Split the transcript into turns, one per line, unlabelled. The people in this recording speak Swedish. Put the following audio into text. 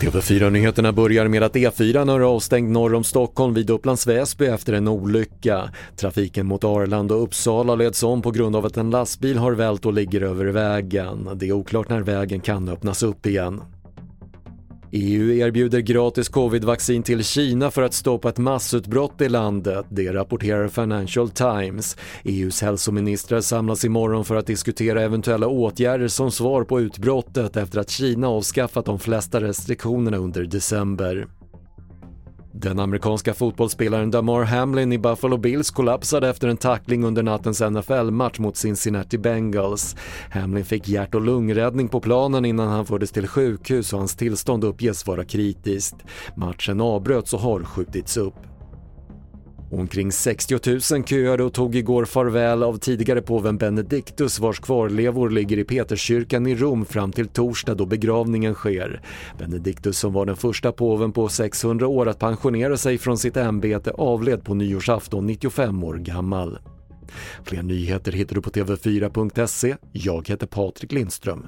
TV4-nyheterna börjar med att E4 är avstängd norr om Stockholm vid Upplands Väsby efter en olycka. Trafiken mot Arlanda och Uppsala leds om på grund av att en lastbil har vält och ligger över vägen. Det är oklart när vägen kan öppnas upp igen. EU erbjuder gratis covidvaccin till Kina för att stoppa ett massutbrott i landet, det rapporterar Financial Times. EUs hälsoministrar samlas imorgon för att diskutera eventuella åtgärder som svar på utbrottet efter att Kina avskaffat de flesta restriktionerna under december. Den amerikanska fotbollsspelaren Damar Hamlin i Buffalo Bills kollapsade efter en tackling under nattens NFL-match mot Cincinnati Bengals. Hamlin fick hjärt och lungräddning på planen innan han fördes till sjukhus och hans tillstånd uppges vara kritiskt. Matchen avbröts och har skjutits upp. Omkring 60 000 köade och tog igår farväl av tidigare påven Benediktus vars kvarlevor ligger i Peterskyrkan i Rom fram till torsdag då begravningen sker. Benediktus som var den första påven på 600 år att pensionera sig från sitt ämbete avled på nyårsafton 95 år gammal. Fler nyheter hittar du på TV4.se. Jag heter Patrik Lindström.